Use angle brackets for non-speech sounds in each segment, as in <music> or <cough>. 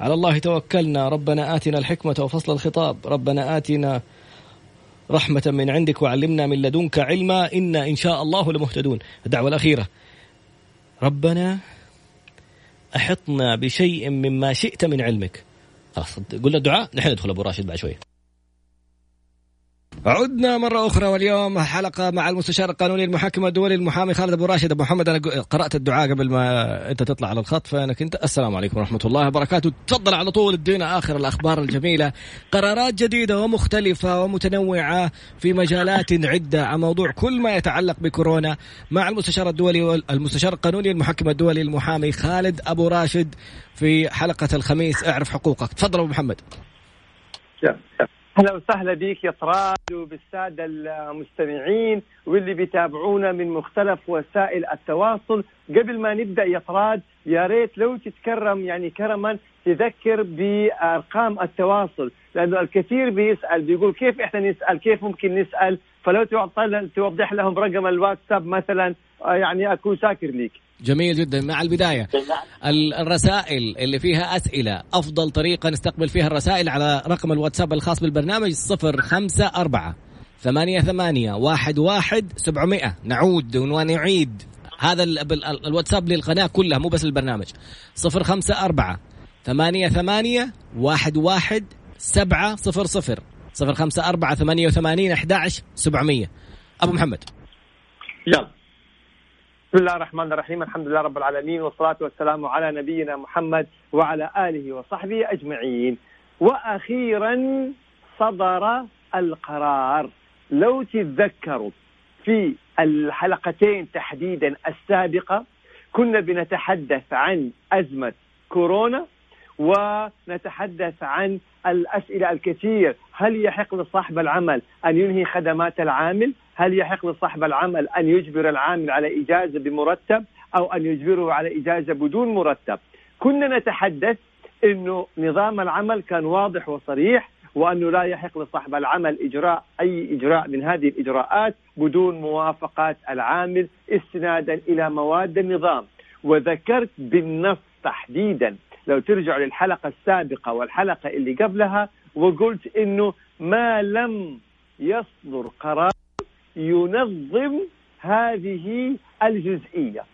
على الله توكلنا. ربنا آتنا الحكمة وفصل الخطاب. ربنا آتنا رحمة من عندك وعلمنا من لدنك علما. إنا إن شاء الله لمهتدون. الدعوة الأخيرة. ربنا أحطنا بشيء مما شئت من علمك. خلاص قلنا الدعاء نحن ندخل أبو راشد بعد شوية. عدنا مرة أخرى واليوم حلقة مع المستشار القانوني المحكم الدولي المحامي خالد أبو راشد. أبو محمد أنا قرأت الدعاء قبل ما أنت تطلع على الخط فأنك أنت السلام عليكم ورحمة الله وبركاته. تفضل على طول ادينا آخر الأخبار الجميلة. قرارات جديدة ومختلفة ومتنوعة في مجالات عدة عن موضوع كل ما يتعلق بكورونا مع المستشار الدولي المستشار القانوني المحكم الدولي المحامي خالد أبو راشد في حلقة الخميس. اعرف حقوقك. تفضل أبو محمد. أهلا وسهلا بك يا طراد وبالسادة المستمعين واللي بيتابعونا من مختلف وسائل التواصل. قبل ما نبدأ يا طراد يا ريت لو تتكرم يعني كرما تذكر بأرقام التواصل. لأنه الكثير بيسأل بيقول كيف إحنا نسأل كيف ممكن نسأل؟ فلو توضح لهم رقم الواتساب مثلا يعني أكون شاكر لك جميل جدا. مع البداية الرسائل اللي فيها أسئلة أفضل طريقة نستقبل فيها الرسائل على رقم الواتساب الخاص بالبرنامج صفر خمسة أربعة ثمانية ثمانية واحد واحد سبعمائة. نعود ونعيد. هذا الواتساب للقناة كلها مو بس البرنامج. صفر خمسة أربعة ثمانية ثمانية واحد واحد سبعة صفر صفر. صفر خمسة أربعة ثمانية وثمانين أحد سبعمية. أبو محمد. يلا. بسم الله الرحمن الرحيم. الحمد لله رب العالمين والصلاة والسلام على نبينا محمد وعلى آله وصحبه أجمعين. وأخيرا صدر القرار. لو تتذكروا في الحلقتين تحديدا السابقة كنا بنتحدث عن أزمة كورونا. ونتحدث عن الأسئلة الكثير. هل يحق لصاحب العمل أن ينهي خدمات العامل؟ هل يحق لصاحب العمل أن يجبر العامل على إجازة بمرتب أو أن يجبره على إجازة بدون مرتب؟ كنا نتحدث أنه نظام العمل كان واضح وصريح وأنه لا يحق لصاحب العمل إجراء أي إجراء من هذه الإجراءات بدون موافقة العامل استنادا إلى مواد النظام. وذكرت بالنص تحديدا لو ترجع للحلقة السابقة والحلقة اللي قبلها وقلت إنه ما لم يصدر قرار ينظم هذه الجزئية.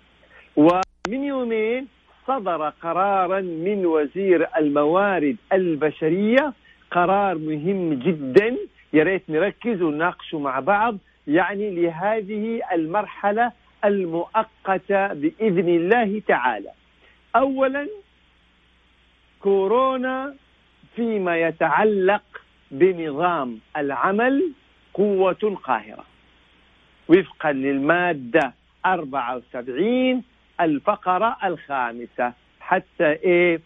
ومن يومين صدر قرارا من وزير الموارد البشرية قرار مهم جدا. يا ريت نركز ونناقشه مع بعض يعني لهذه المرحلة المؤقتة بإذن الله تعالى. أولا كورونا فيما يتعلق بنظام العمل قوة قاهرة وفقا للمادة 74 الفقرة الخامسة. حتى إيه؟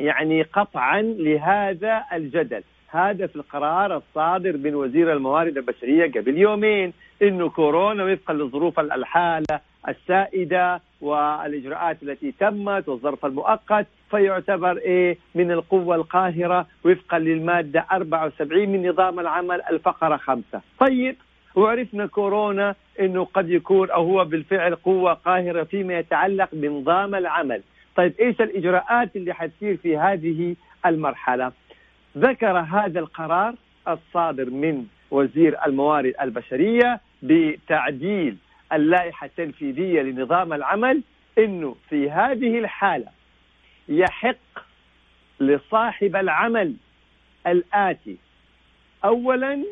يعني قطعا لهذا الجدل. هذا في القرار الصادر من وزير الموارد البشرية قبل يومين إنه كورونا وفقا لظروف الحالة السائدة والإجراءات التي تمت والظرف المؤقت فيعتبر إيه من القوة القاهرة وفقا للمادة 74 من نظام العمل الفقرة خمسة طيب وعرفنا كورونا إنه قد يكون أو هو بالفعل قوة قاهرة فيما يتعلق بنظام العمل، طيب إيش الإجراءات اللي حتصير في هذه المرحلة؟ ذكر هذا القرار الصادر من وزير الموارد البشرية بتعديل اللائحة التنفيذية لنظام العمل إنه في هذه الحالة يحق لصاحب العمل الآتي. اولا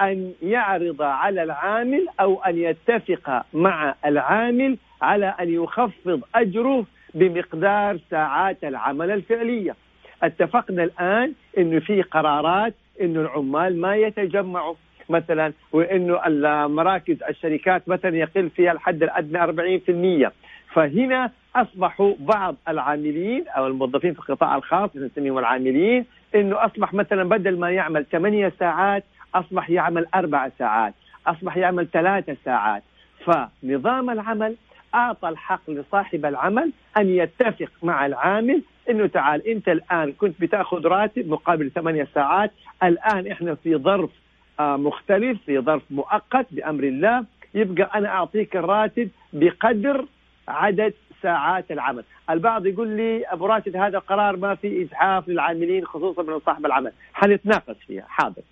أن يعرض على العامل أو أن يتفق مع العامل على أن يخفض أجره بمقدار ساعات العمل الفعلية. اتفقنا الآن إنه في قرارات إنه العمال ما يتجمعوا. مثلا وإنه المراكز الشركات مثلا يقل فيها الحد الأدنى 40% فهنا أصبحوا بعض العاملين أو الموظفين في القطاع الخاص نسميهم العاملين إنه أصبح مثلا بدل ما يعمل ثمانية ساعات أصبح يعمل أربع ساعات أصبح يعمل ثلاثة ساعات. فنظام العمل أعطى الحق لصاحب العمل أن يتفق مع العامل إنه تعال أنت الآن كنت بتأخذ راتب مقابل ثمانية ساعات الآن إحنا في ظرف آه، مختلف في ظرف مؤقت بأمر الله يبقى أنا أعطيك الراتب بقدر عدد ساعات العمل. البعض يقول لي أبو راشد هذا قرار ما في ازحاف للعاملين خصوصا من صاحب العمل. حنتناقش فيها حاضر.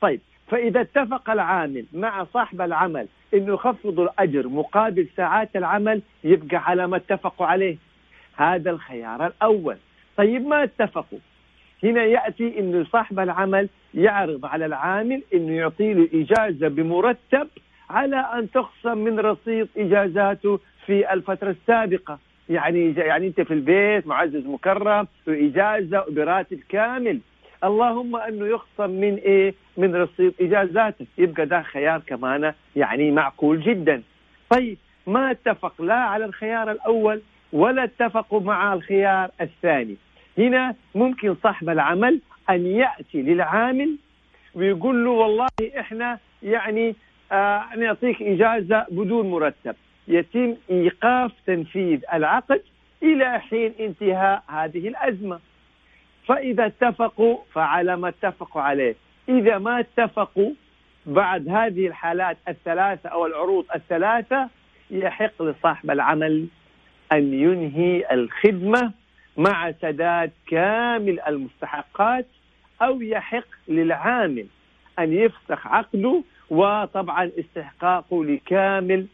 طيب فإذا اتفق العامل مع صاحب العمل إنه يخفض الأجر مقابل ساعات العمل يبقى على ما اتفقوا عليه. هذا الخيار الأول. طيب ما اتفقوا؟ هنا يأتي إنه صاحب العمل يعرض على العامل إنه يعطي له إجازة بمرتب على أن تخصم من رصيد إجازاته في الفترة السابقة يعني يعني أنت في البيت معزز مكرم واجازه براتب كامل اللهم أنه يخصم من إيه؟ من رصيد اجازاتك يبقى ده خيار كمان يعني معقول جدا. طيب ما اتفق لا على الخيار الأول ولا اتفقوا مع الخيار الثاني. هنا ممكن صاحب العمل أن يأتي للعامل ويقول له والله إحنا يعني آه نعطيك إجازة بدون مرتب. يتم إيقاف تنفيذ العقد إلى حين انتهاء هذه الأزمة. فإذا اتفقوا فعلى ما اتفقوا عليه إذا ما اتفقوا بعد هذه الحالات الثلاثة أو العروض الثلاثة يحق لصاحب العمل أن ينهي الخدمة مع سداد كامل المستحقات أو يحق للعامل أن يفسخ عقده وطبعا استحقاقه لكامل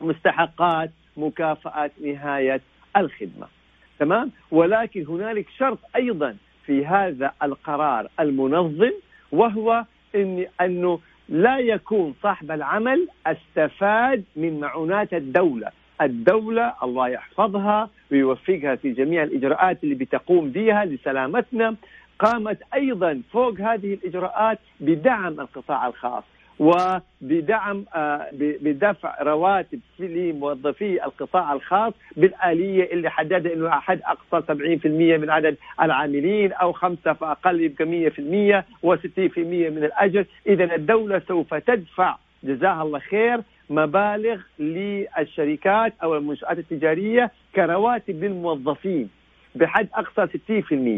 مستحقات مكافأة نهاية الخدمة. تمام؟ ولكن هنالك شرط أيضا في هذا القرار المنظم وهو إن أنه لا يكون صاحب العمل استفاد من معونات الدولة. الدولة الله يحفظها ويوفقها في جميع الإجراءات اللي بتقوم بها لسلامتنا. قامت أيضا فوق هذه الإجراءات بدعم القطاع الخاص. وبدعم آه، بدفع رواتب لموظفي القطاع الخاص بالآلية اللي حددها إنه حد أقصى 70% من عدد العاملين أو خمسة فاقل يبقى 100% و60% من الأجر، اذا الدولة سوف تدفع جزاها الله خير مبالغ للشركات أو المنشآت التجارية كرواتب للموظفين بحد أقصى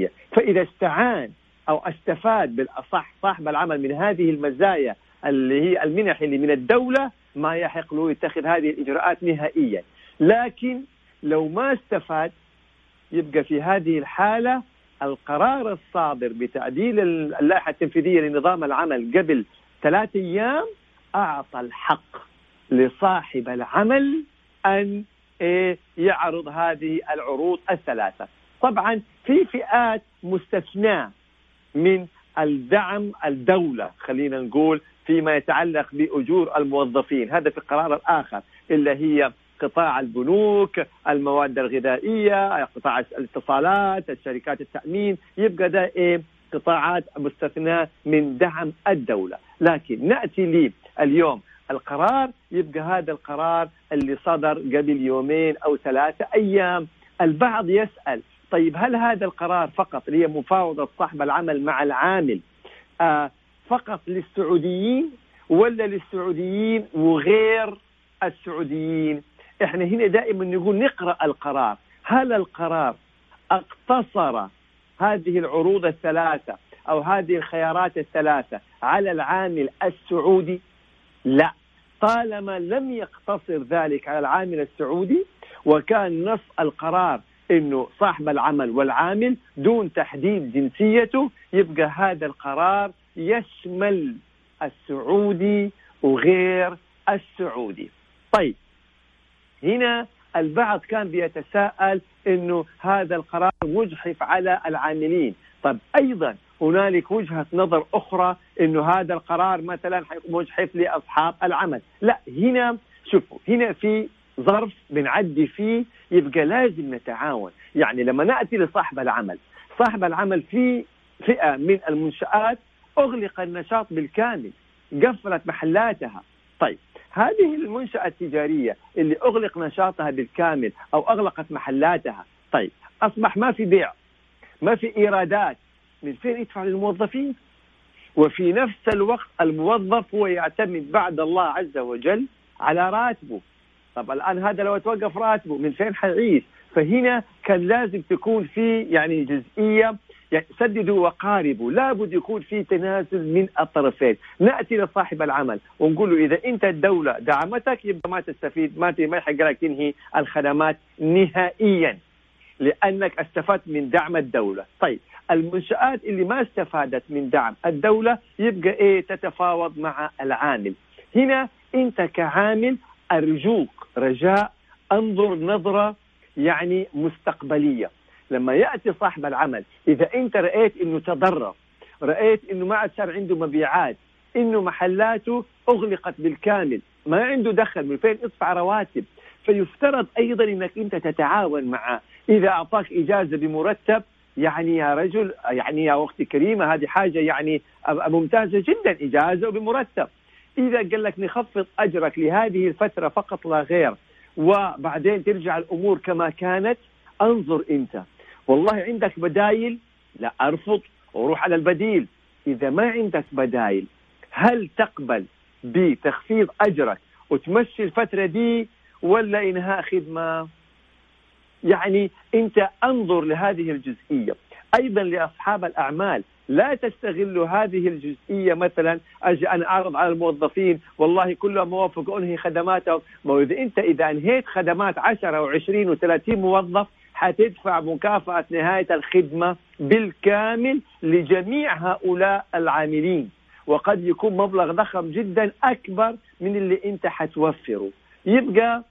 60% فإذا استعان أو استفاد بالأصح صاحب العمل من هذه المزايا اللي هي المنح اللي من الدولة ما يحق له يتخذ هذه الإجراءات نهائيا. لكن لو ما استفاد يبقى في هذه الحالة القرار الصادر بتعديل اللائحة التنفيذية لنظام العمل قبل ثلاثة أيام أعطى الحق لصاحب العمل أن إيه، يعرض هذه العروض الثلاثة. طبعا في فئات مستثناة من الدعم الدولة خلينا نقول فيما يتعلق بأجور الموظفين. هذا في القرار الآخر اللي هي قطاع البنوك المواد الغذائية قطاع الاتصالات الشركات التأمين. يبقى ده إيه؟ قطاعات مستثناة من دعم الدولة. لكن نأتي لي اليوم القرار. يبقى هذا القرار اللي صدر قبل يومين أو ثلاثة أيام. البعض يسأل طيب هل هذا القرار فقط اللي هي مفاوضة صاحب العمل مع العامل؟ آه فقط للسعوديين ولا للسعوديين وغير السعوديين. إحنا هنا دائما نقول نقرأ القرار. هل القرار اقتصر هذه العروض الثلاثة أو هذه الخيارات الثلاثة على العامل السعودي؟ لا. طالما لم يقتصر ذلك على العامل السعودي وكان نص القرار إنه صاحب العمل والعامل دون تحديد جنسيته يبقى هذا القرار يشمل السعودي وغير السعودي. طيب هنا البعض كان بيتساءل إنه هذا القرار مجحف على العاملين. طيب أيضا هنالك وجهة نظر أخرى إنه هذا القرار مثلا مجحف لأصحاب العمل. لا هنا شوفوا هنا في ظرف بنعدي فيه يبقى لازم نتعاون. يعني لما نأتي لصاحب العمل صاحب العمل في فئة من المنشآت أغلق النشاط بالكامل قفلت محلاتها. طيب هذه المنشأة التجارية اللي أغلق نشاطها بالكامل أو أغلقت محلاتها طيب أصبح ما في بيع ما في إيرادات. من فين يدفع للموظفين؟ وفي نفس الوقت الموظف هو يعتمد بعد الله عز وجل على راتبه. طب الآن هذا لو توقف راتبه من فين حيعيش؟ فهنا كان لازم تكون في يعني جزئية يعني سددوا وقاربوا لابد يكون في تنازل من الطرفين. نأتي لصاحب العمل ونقول له إذا أنت الدولة دعمتك يبقى ما تستفيد ما ما يحق لك تنهي الخدمات نهائيا. لأنك استفدت من دعم الدولة. طيب المنشآت اللي ما استفادت من دعم الدولة يبقى إيه؟ تتفاوض مع العامل. هنا أنت كعامل أرجوك رجاء انظر نظرة يعني مستقبلية. لما يأتي صاحب العمل إذا أنت رأيت أنه تضرر رأيت أنه ما عاد صار عنده مبيعات أنه محلاته أغلقت بالكامل ما عنده دخل من فين ادفع رواتب فيفترض أيضا أنك أنت تتعاون معه. إذا أعطاك إجازة بمرتب يعني يا رجل يعني يا أختي كريمه هذه حاجة يعني ممتازة جدا إجازة وبمرتب. إذا قال لك نخفض أجرك لهذه الفترة فقط لا غير وبعدين ترجع الأمور كما كانت أنظر أنت. والله عندك بدايل لا أرفض وروح على البديل. إذا ما عندك بدايل هل تقبل بتخفيض أجرك وتمشي الفترة دي ولا إنهاء خدمة؟ يعني أنت أنظر لهذه الجزئية. أيضا لأصحاب الأعمال لا تستغلوا هذه الجزئية مثلا أجي أنا أعرض على الموظفين والله كلهم موافق أنهي خدماتهم. ما إذا أنت إذا انهيت خدمات 10 و20 و30 موظف حتدفع مكافأة نهاية الخدمة بالكامل لجميع هؤلاء العاملين. وقد يكون مبلغ ضخم جدا أكبر من اللي أنت حتوفره. يبقى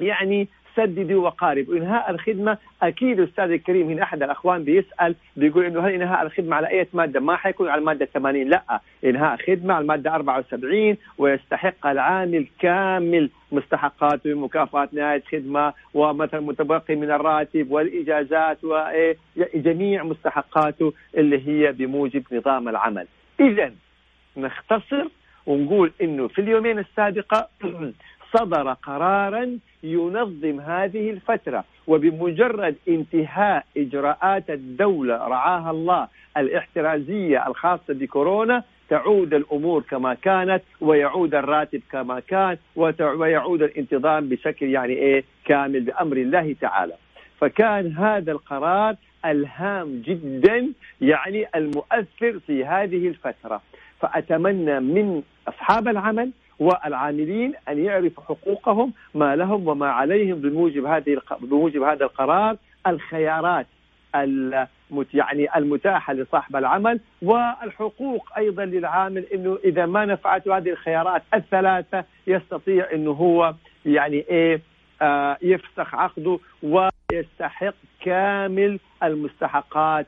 يعني سددوا وقاربوا إنهاء الخدمة أكيد أستاذ الكريم هنا أحد الأخوان بيسأل بيقول إنه هل إنهاء الخدمة على أي مادة؟ ما حيكون على المادة 80 لا. إنهاء خدمة على المادة 74 ويستحق العامل كامل مستحقاته مكافاه نهاية خدمة ومثلا متبقي من الراتب والإجازات وجميع مستحقاته اللي هي بموجب نظام العمل. اذا نختصر ونقول إنه في اليومين السابقة <clears throat> صدر قرارا ينظم هذه الفترة وبمجرد انتهاء إجراءات الدولة رعاها الله الاحترازية الخاصة بكورونا تعود الأمور كما كانت ويعود الراتب كما كان ويعود الانتظام بشكل يعني إيه كامل بأمر الله تعالى. فكان هذا القرار ألهام جدا يعني المؤثر في هذه الفترة. فأتمنى من أصحاب العمل والعاملين أن يعرفوا حقوقهم ما لهم وما عليهم بموجب هذه بموجب هذا القرار الخيارات يعني المتاحة لصاحب العمل والحقوق أيضا للعامل إنه إذا ما نفعته هذه الخيارات الثلاثة يستطيع إنه هو يعني إيه آه يفسخ عقده ويستحق كامل المستحقات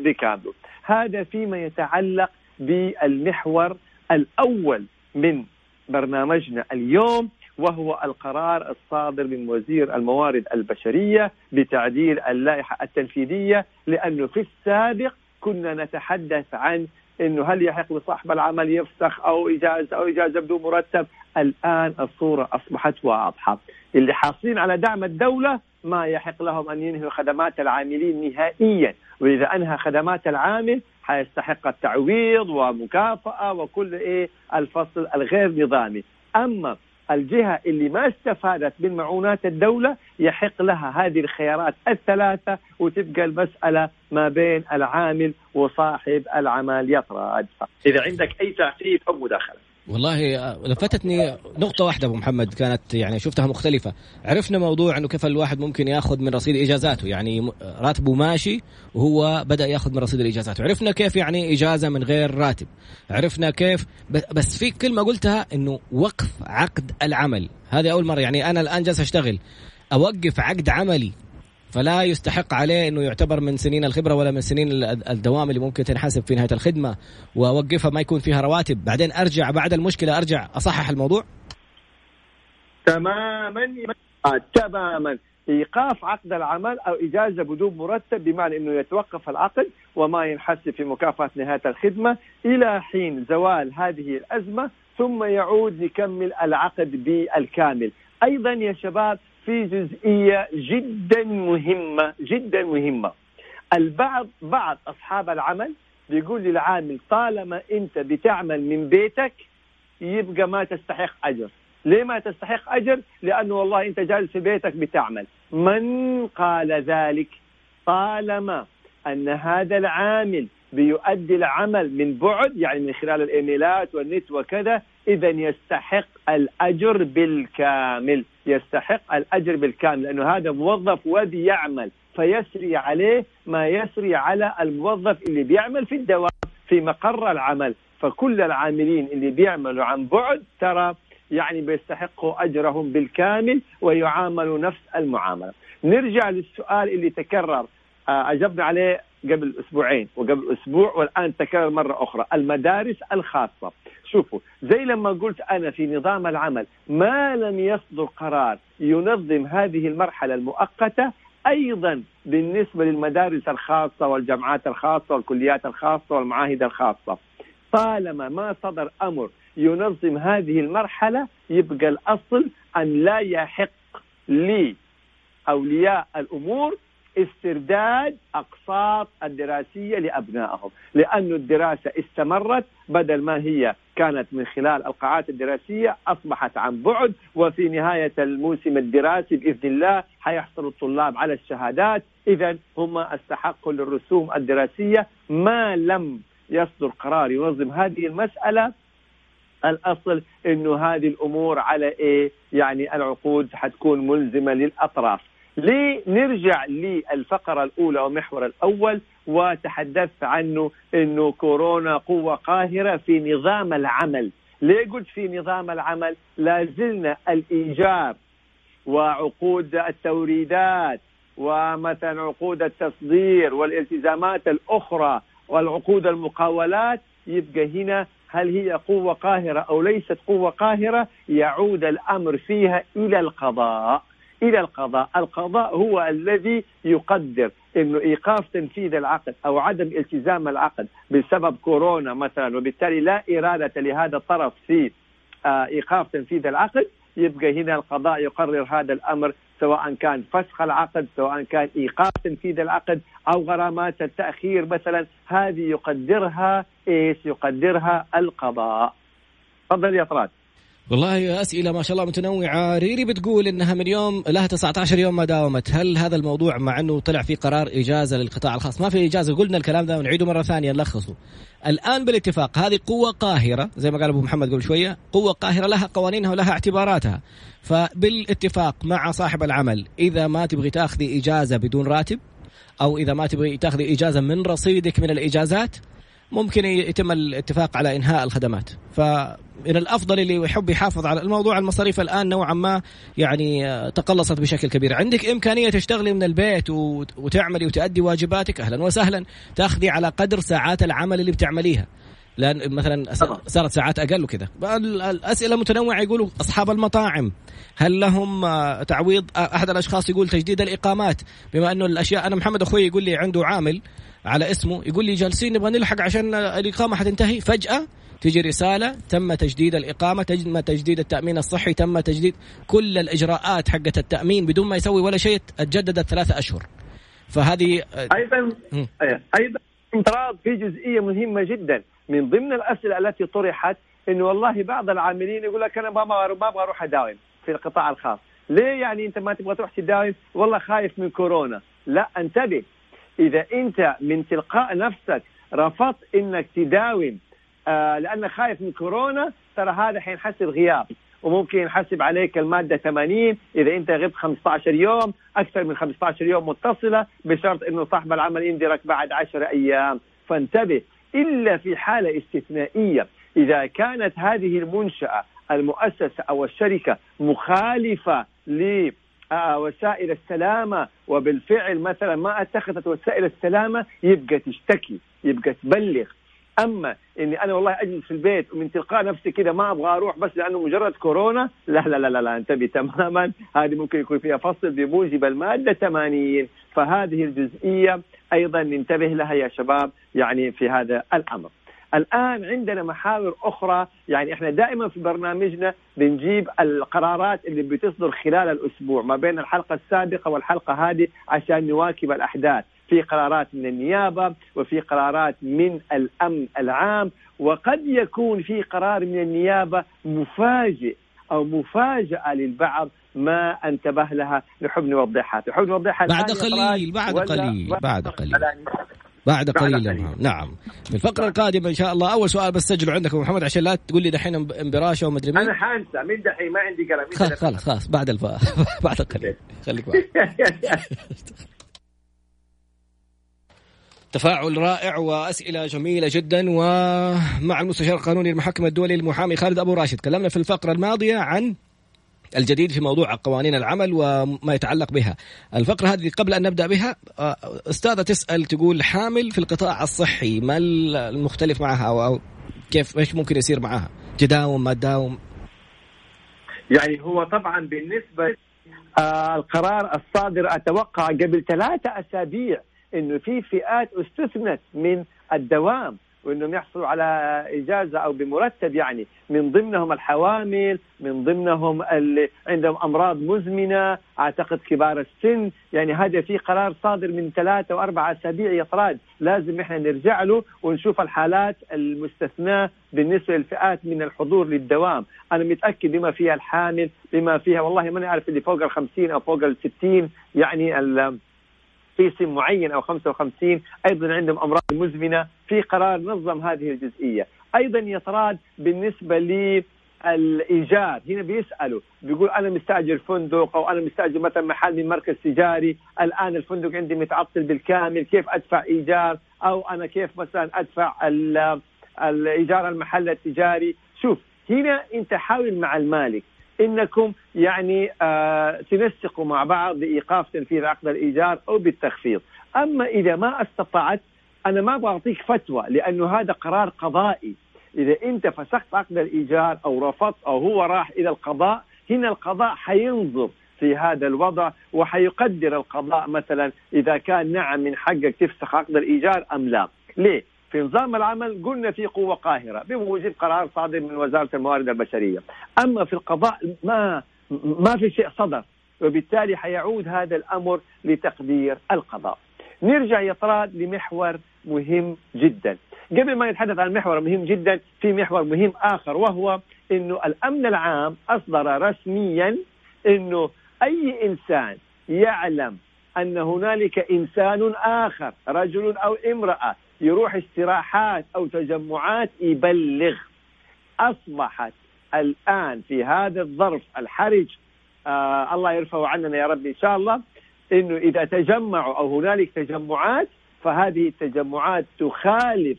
بكامله. هذا فيما يتعلق بالمحور الأول من برنامجنا اليوم وهو القرار الصادر من وزير الموارد البشرية بتعديل اللائحة التنفيذية لأنه في السابق كنا نتحدث عن إنه هل يحق لصاحب العمل يفسخ أو اجازه أو اجازه بدون مرتب، الآن الصورة أصبحت واضحة، اللي حاصلين على دعم الدولة ما يحق لهم أن ينهوا خدمات العاملين نهائيا، وإذا أنهى خدمات العامل حيستحق التعويض ومكافأة وكل إيه الفصل الغير نظامي. أما الجهة اللي ما استفادت من معونات الدولة يحق لها هذه الخيارات الثلاثة وتبقى المسألة ما بين العامل وصاحب العمل. يطرد إذا عندك أي تعقيب أو مداخلة. والله آه، لفتتني نقطة واحدة أبو محمد كانت يعني شفتها مختلفة. عرفنا موضوع أنه كيف الواحد ممكن ياخذ من رصيد إجازاته. يعني راتبه ماشي وهو بدأ ياخذ من رصيد الإجازات عرفنا كيف يعني إجازة من غير راتب. عرفنا كيف بس في كلمة قلتها أنه وقف عقد العمل. هذه أول مرة. يعني أنا الآن جالس أشتغل أوقف عقد عملي فلا يستحق عليه إنه يعتبر من سنين الخبرة ولا من سنين الدوام اللي ممكن تنحسب في نهاية الخدمة. وأوقفها ما يكون فيها رواتب. بعدين أرجع بعد المشكلة أرجع أصحح الموضوع. تماما. تماما. إيقاف عقد العمل أو إجازة بدون مرتب بمعنى إنه يتوقف العقد وما ينحسب في مكافأة نهاية الخدمة إلى حين زوال هذه الأزمة ثم يعود ليكمل العقد بالكامل. أيضا يا شباب في جزئية جدا مهمة جدا مهمة. البعض بعض أصحاب العمل بيقول للعامل طالما أنت بتعمل من بيتك يبقى ما تستحق أجر. ليه ما تستحق أجر؟ لأنه والله أنت جالس في بيتك بتعمل. من قال ذلك؟ طالما أن هذا العامل بيؤدي العمل من بعد يعني من خلال الإيميلات والنت وكذا اذا يستحق الأجر بالكامل يستحق الأجر بالكامل لأنه هذا موظف وبيعمل فيسري عليه ما يسري على الموظف اللي بيعمل في الدوام في مقر العمل فكل العاملين اللي بيعملوا عن بعد ترى يعني بيستحقوا أجرهم بالكامل ويعاملوا نفس المعاملة. نرجع للسؤال اللي تكرر آه، أجبنا عليه قبل أسبوعين وقبل أسبوع والآن تكرر مرة أخرى. المدارس الخاصة. شوفوا زي لما قلت أنا في نظام العمل ما لم يصدر قرار ينظم هذه المرحلة المؤقتة أيضا بالنسبة للمدارس الخاصة والجامعات الخاصة والكليات الخاصة والمعاهد الخاصة. طالما ما صدر أمر ينظم هذه المرحلة يبقى الأصل أن لا يحق لأولياء الأمور استرداد أقساط الدراسية لأبنائهم لأن الدراسة استمرت بدل ما هي كانت من خلال القاعات الدراسية أصبحت عن بعد وفي نهاية الموسم الدراسي بإذن الله حيحصل الطلاب على الشهادات إذا هم استحقوا للرسوم الدراسية ما لم يصدر قرار ينظم هذه المسألة الأصل إنه هذه الأمور على إيه؟ يعني العقود حتكون ملزمة للأطراف. لنرجع للفقرة الأولى ومحور الأول وتحدثت عنه أنه كورونا قوة قاهرة في نظام العمل. ليه قلت في نظام العمل؟ لا زلنا الإيجار وعقود التوريدات ومثلا عقود التصدير والالتزامات الأخرى والعقود المقاولات. يبقى هنا هل هي قوة قاهرة أو ليست قوة قاهرة؟ يعود الأمر فيها إلى القضاء. إلى القضاء، القضاء هو الذي يقدر إنه إيقاف تنفيذ العقد أو عدم التزام العقد بسبب كورونا مثلا وبالتالي لا إرادة لهذا الطرف في آه، إيقاف تنفيذ العقد يبقى هنا القضاء يقرر هذا الأمر سواء كان فسخ العقد سواء كان إيقاف تنفيذ العقد أو غرامات التأخير مثلا هذه يقدرها إيش؟ يقدرها القضاء. تفضل يا طراد. والله أسئلة ما شاء الله متنوعة. ريري بتقول إنها من يوم لها 19 يوم ما داومت. هل هذا الموضوع مع إنه طلع في قرار إجازة للقطاع الخاص؟ ما في إجازة قلنا الكلام ده ونعيده مرة ثانية نلخصه. الآن بالاتفاق هذه قوة قاهرة زي ما قال أبو محمد قبل شوية قوة قاهرة لها قوانينها ولها اعتباراتها. فبالاتفاق مع صاحب العمل إذا ما تبغي تاخذي إجازة بدون راتب أو إذا ما تبغي تاخذي إجازة من رصيدك من الإجازات ممكن يتم الاتفاق على إنهاء الخدمات. فمن الأفضل اللي يحب يحافظ على الموضوع المصاريف الآن نوعا ما يعني تقلصت بشكل كبير. عندك إمكانية تشتغلي من البيت وتعملي وتؤدي واجباتك؟ أهلا وسهلا. تاخذي على قدر ساعات العمل اللي بتعمليها. لأن مثلا صارت ساعات أقل وكذا. الأسئلة متنوعة يقولوا أصحاب المطاعم. هل لهم تعويض؟ أحد الأشخاص يقول تجديد الإقامات. بما أنه الأشياء أنا محمد أخوي يقول لي عنده عامل على اسمه. يقول لي جالسين نبغى نلحق عشان الإقامة حتنتهي. فجأة تجي رسالة تم تجديد الإقامة تم تجديد التأمين الصحي تم تجديد كل الإجراءات حقت التأمين بدون ما يسوي ولا شيء تجددت ثلاثة أشهر. فهذه أيضا أيضا انطراض في جزئية مهمة جدا. من ضمن الأسئلة التي طرحت إنه والله بعض العاملين يقول لك أنا ما أبغى أروح أداوم في القطاع الخاص. ليه يعني أنت ما تبغى تروح تداوم؟ والله خايف من كورونا. لا أنتبه إذا أنت من تلقاء نفسك رفضت إنك تداوم آه لأنك خايف من كورونا ترى هذا حينحسب غياب وممكن ينحسب عليك المادة 80 إذا أنت غبت 15 يوم أكثر من 15 يوم متصلة بشرط إنه صاحب العمل يندرك بعد 10 أيام. فانتبه إلا في حالة استثنائية إذا كانت هذه المنشأة المؤسسة أو الشركة مخالفة ل وسائل السلامة وبالفعل مثلا ما أتخذت وسائل السلامة يبقى تشتكي يبقى تبلغ. أما إني أنا والله أجلس في البيت ومن تلقاء نفسي كذا ما أبغى أروح بس لأنه مجرد كورونا لا لا لا لا, لا انتبه تماما. هذه ممكن يكون فيها فصل بموجب الماده 80 فهذه الجزئية أيضا ننتبه لها يا شباب يعني في هذا الأمر. الآن عندنا محاور أخرى. يعني إحنا دائما في برنامجنا بنجيب القرارات اللي بتصدر خلال الأسبوع ما بين الحلقة السابقة والحلقة هذه عشان نواكب الأحداث. في قرارات من النيابة وفي قرارات من الأمن العام وقد يكون في قرار من النيابة مفاجئ أو مفاجأة للبعض ما انتبه لها نحب نوضحها نحب نوضحها بعد قليل بعد قليل بعد قليل. بعد قليل نعم. في الفقرة القادمة إن شاء الله أول سؤال بس سجله عندك محمد عشان لا تقول لي دحين امبراشة ومدري مين. أنا حانسى من دحين؟ ما عندي قلم. خلاص خلاص خلاص. بعد الف... <laughs> بعد قليل خليك <laughs> تفاعل رائع وأسئلة جميلة جدا ومع المستشار القانوني المحكم الدولي المحامي خالد أبو راشد. تكلمنا في الفقرة الماضية عن الجديد في موضوع قوانين العمل وما يتعلق بها. الفقرة هذه قبل أن نبدأ بها آه، أستاذة تسأل تقول حامل في القطاع الصحي ما المختلف معها أو كيف إيش ممكن يصير معها؟ تداوم ما تداوم؟ يعني هو طبعا بالنسبة آه القرار الصادر أتوقع قبل ثلاثة أسابيع أنه في فئات استثنت من الدوام. وإنهم يحصلوا على إجازة أو بمرتب يعني من ضمنهم الحوامل من ضمنهم اللي عندهم أمراض مزمنة أعتقد كبار السن. يعني هذا في قرار صادر من ثلاثة واربع أسابيع يا طراد لازم إحنا نرجع له ونشوف الحالات المستثناة بالنسبة للفئات من الحضور للدوام. أنا متأكد بما فيها الحامل بما فيها والله ماني عارف اللي فوق ال 50 أو فوق ال 60 يعني في سن معين أو 55 أيضا عندهم أمراض مزمنة في قرار نظم هذه الجزئية. أيضا يطراد بالنسبة لي الايجار هنا بيسألوا بيقول أنا مستأجر فندق أو أنا مستأجر مثلا محل من مركز تجاري الآن الفندق عندي متعطل بالكامل كيف أدفع إيجار؟ أو أنا كيف مثلا أدفع الايجار المحل التجاري؟ شوف هنا أنت حاول مع المالك إنكم يعني آه تنسقوا مع بعض بإيقاف تنفيذ عقد الإيجار أو بالتخفيض، أما إذا ما استطعت أنا ما بعطيك فتوى لأنه هذا قرار قضائي، إذا أنت فسخت عقد الإيجار أو رفضت أو هو راح إلى القضاء، هنا القضاء حينظر في هذا الوضع وحيقدر القضاء مثلا إذا كان نعم من حقك تفسخ عقد الإيجار أم لا، ليه؟ في نظام العمل قلنا في قوة قاهرة بموجب قرار صادر من وزارة الموارد البشرية. أما في القضاء ما ما في شيء صدر وبالتالي حيعود هذا الأمر لتقدير القضاء. نرجع يا لمحور مهم جدا. قبل ما نتحدث عن محور مهم جدا في محور مهم آخر وهو أنه الأمن العام أصدر رسميا أنه أي إنسان يعلم أن هنالك إنسان آخر رجل أو امرأة يروح استراحات أو تجمعات يبلغ. أصبحت الآن في هذا الظرف الحرج آه الله يرفعه عننا يا رب إن شاء الله أنه إذا تجمعوا أو هنالك تجمعات فهذه التجمعات تخالف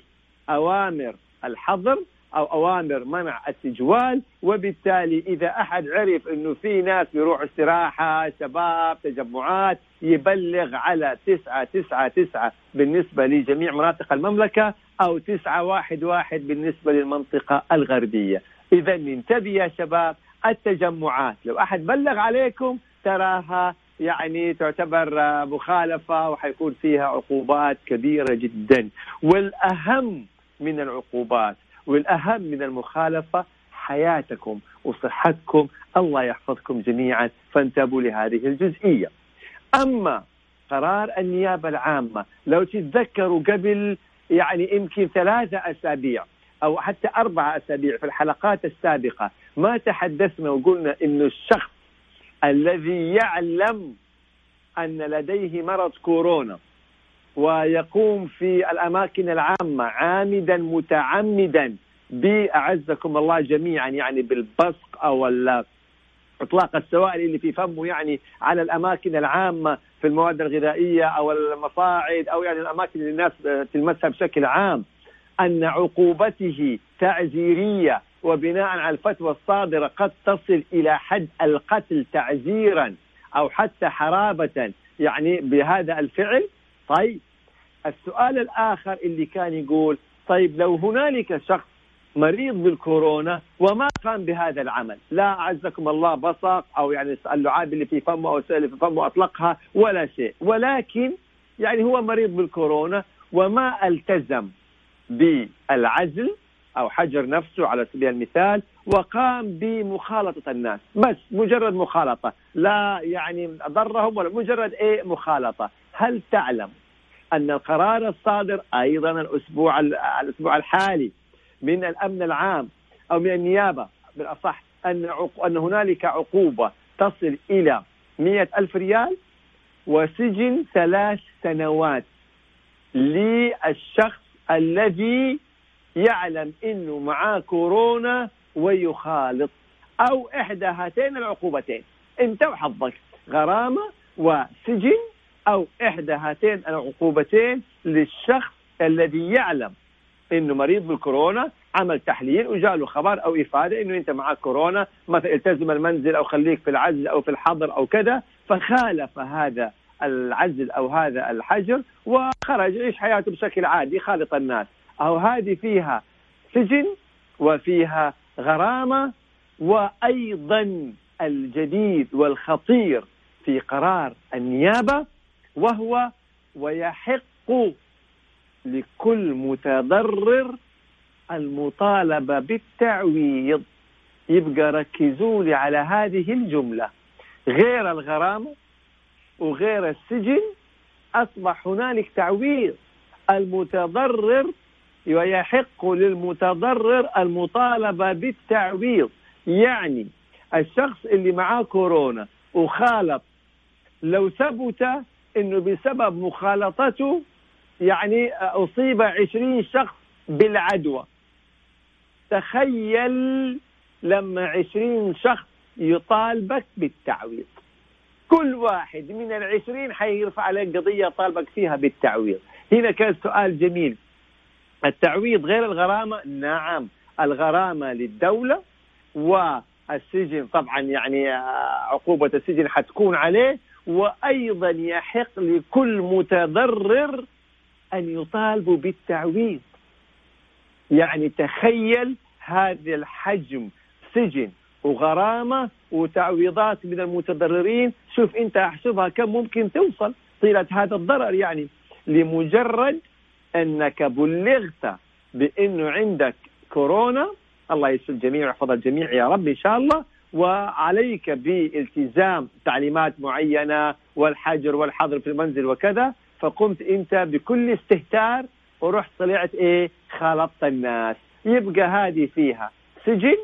أوامر الحظر أو أوامر منع التجوال وبالتالي إذا أحد عرف إنه في ناس بيروحوا استراحة شباب تجمعات يبلغ على تسعة تسعة تسعة بالنسبة لجميع مناطق تسعة واحد واحد بالنسبة للمنطقة الغربية. إذا انتبه يا شباب التجمعات. لو أحد بلغ عليكم تراها يعني تعتبر مخالفة وحيكون فيها عقوبات كبيرة جدا. والأهم من العقوبات والأهم من المخالفة حياتكم وصحتكم. الله يحفظكم جميعا. فانتبهوا لهذه الجزئية. أما قرار النيابة العامة لو تتذكروا قبل يعني يمكن ثلاثة أسابيع أو حتى أربعة أسابيع في الحلقات السابقة ما تحدثنا وقلنا إنه الشخص الذي يعلم أن لديه مرض كورونا ويقوم في الأماكن العامة عامدا متعمدا. بأعزكم الله جميعا يعني بالبصق أو إطلاق السوائل اللي في فمه يعني على الأماكن العامة في المواد الغذائية أو المصاعد أو يعني الأماكن اللي الناس تلمسها بشكل عام. أن عقوبته تعزيرية وبناء على الفتوى الصادرة قد تصل إلى حد القتل تعزيرا أو حتى حرابة يعني بهذا الفعل. طيب السؤال الآخر اللي كان يقول طيب لو هنالك شخص مريض بالكورونا وما قام بهذا العمل لا أعزكم الله بصق أو يعني اللعاب اللي في فمه أو اللي في فمه أطلقها ولا شيء ولكن يعني هو مريض بالكورونا وما التزم بالعزل أو حجر نفسه على سبيل المثال وقام بمخالطة الناس بس مجرد مخالطة لا يعني ضرهم ولا مجرد إيه مخالطة. هل تعلم أن القرار الصادر أيضا الأسبوع الأسبوع الحالي من الأمن العام أو من النيابة بالأصح أن أن هنالك عقوبة تصل إلى مئة ألف ريال وسجن ثلاث سنوات للشخص الذي يعلم إنه معاه كورونا ويخالط أو إحدى هاتين العقوبتين. انت وحظك غرامة وسجن أو إحدى هاتين العقوبتين للشخص الذي يعلم إنه مريض بالكورونا عمل تحليل وجاء له خبر أو إفادة إنه أنت معك كورونا مثلا التزم المنزل أو خليك في العزل أو في الحظر أو كذا فخالف هذا العزل أو هذا الحجر وخرج يعيش حياته بشكل عادي خالط الناس. أو هذه فيها سجن وفيها غرامة وأيضا الجديد والخطير في قرار النيابة. وهو ويحق لكل متضرر المطالبة بالتعويض. يبقى ركزوا لي على هذه الجملة. غير الغرامه وغير السجن أصبح هنالك تعويض. المتضرر ويحق للمتضرر المطالبة بالتعويض. يعني الشخص اللي معاه كورونا وخالط لو ثبت إنه بسبب مخالطته يعني أصيب عشرين شخص بالعدوى. تخيل لما عشرين شخص يطالبك بالتعويض. كل واحد من العشرين حيرفع عليك قضية طالبك فيها بالتعويض. هنا كان سؤال جميل. التعويض غير الغرامة؟ نعم. الغرامة للدولة والسجن طبعا يعني عقوبة السجن حتكون عليه. وأيضا يحق لكل متضرر أن يطالبوا بالتعويض. يعني تخيل هذا الحجم سجن وغرامة وتعويضات من المتضررين. شوف أنت أحسبها كم ممكن توصل. طيلة هذا الضرر يعني لمجرد أنك بلغت بأنه عندك كورونا. الله يسر الجميع ويحفظ الجميع يا رب إن شاء الله. وعليك بالتزام تعليمات معينة والحجر والحظر في المنزل وكذا فقمت أنت بكل استهتار ورحت طلعت إيه؟ خالطت الناس. يبقى هذه فيها سجن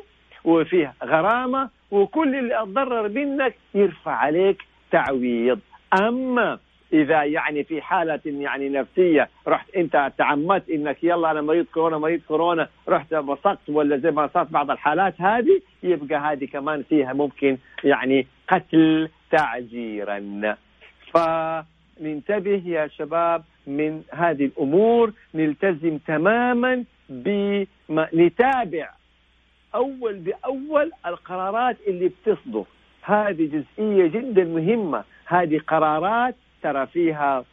وفيها غرامة وكل اللي أتضرر منك يرفع عليك تعويض. أما إذا يعني في حالة يعني نفسية رحت أنت تعمدت إنك يلا أنا مريض كورونا مريض كورونا رحت بصقت ولا زي ما صارت بعض الحالات هذه يبقى هذه كمان فيها ممكن يعني قتل تعجيرا. فننتبه يا شباب من هذه الأمور نلتزم تماما بما نتابع أول بأول القرارات اللي بتصدر. هذه جزئية جدا مهمة. هذه قرارات ترى فيها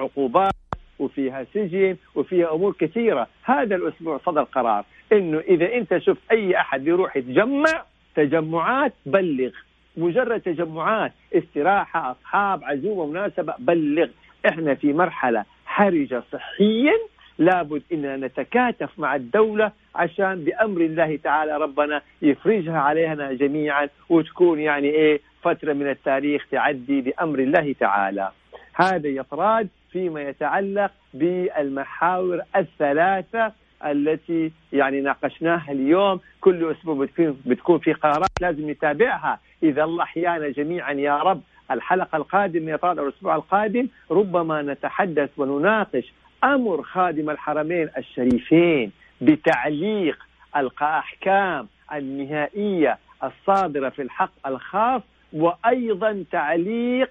عقوبات وفيها سجن وفيها أمور كثيرة. هذا الأسبوع صدر قرار إنه إذا أنت شفت أي أحد يروح يتجمع تجمعات بلغ. مجرد تجمعات استراحة أصحاب عزومة مناسبة بلغ. إحنا في مرحلة حرجة صحيا. لابد إننا نتكاتف مع الدولة عشان بأمر الله تعالى ربنا يفرجها علينا جميعا وتكون يعني إيه فترة من التاريخ تعدي بأمر الله تعالى. هذا يطراد فيما يتعلق بالمحاور الثلاثة التي يعني ناقشناها اليوم كل أسبوع بتكون في قرارات لازم نتابعها إذا الله أحيانا جميعا يا رب الحلقة القادمة يا أو الأسبوع القادم ربما نتحدث ونناقش أمر خادم الحرمين الشريفين بتعليق الأحكام النهائية الصادرة في الحق الخاص وأيضا تعليق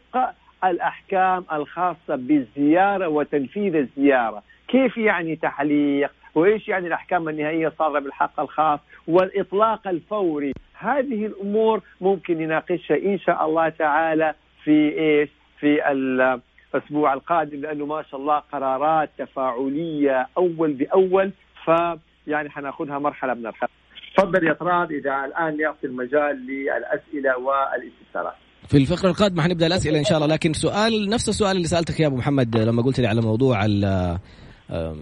الأحكام الخاصة بالزيارة وتنفيذ الزيارة، كيف يعني تعليق؟ وإيش يعني الأحكام النهائية الصادره بالحق الخاص؟ والإطلاق الفوري، هذه الأمور ممكن نناقشها إن شاء الله تعالى في إيش؟ في الأسبوع القادم لأنه ما شاء الله قرارات تفاعلية أول بأول فيعني حناخذها مرحلة من الحلقة. تفضل يا طراد إذا الآن يعطي المجال للأسئلة والاستفسارات. في الفقرة القادمة حنبدأ الأسئلة إن شاء الله لكن سؤال نفس السؤال اللي سألتك يا أبو محمد لما قلت لي على موضوع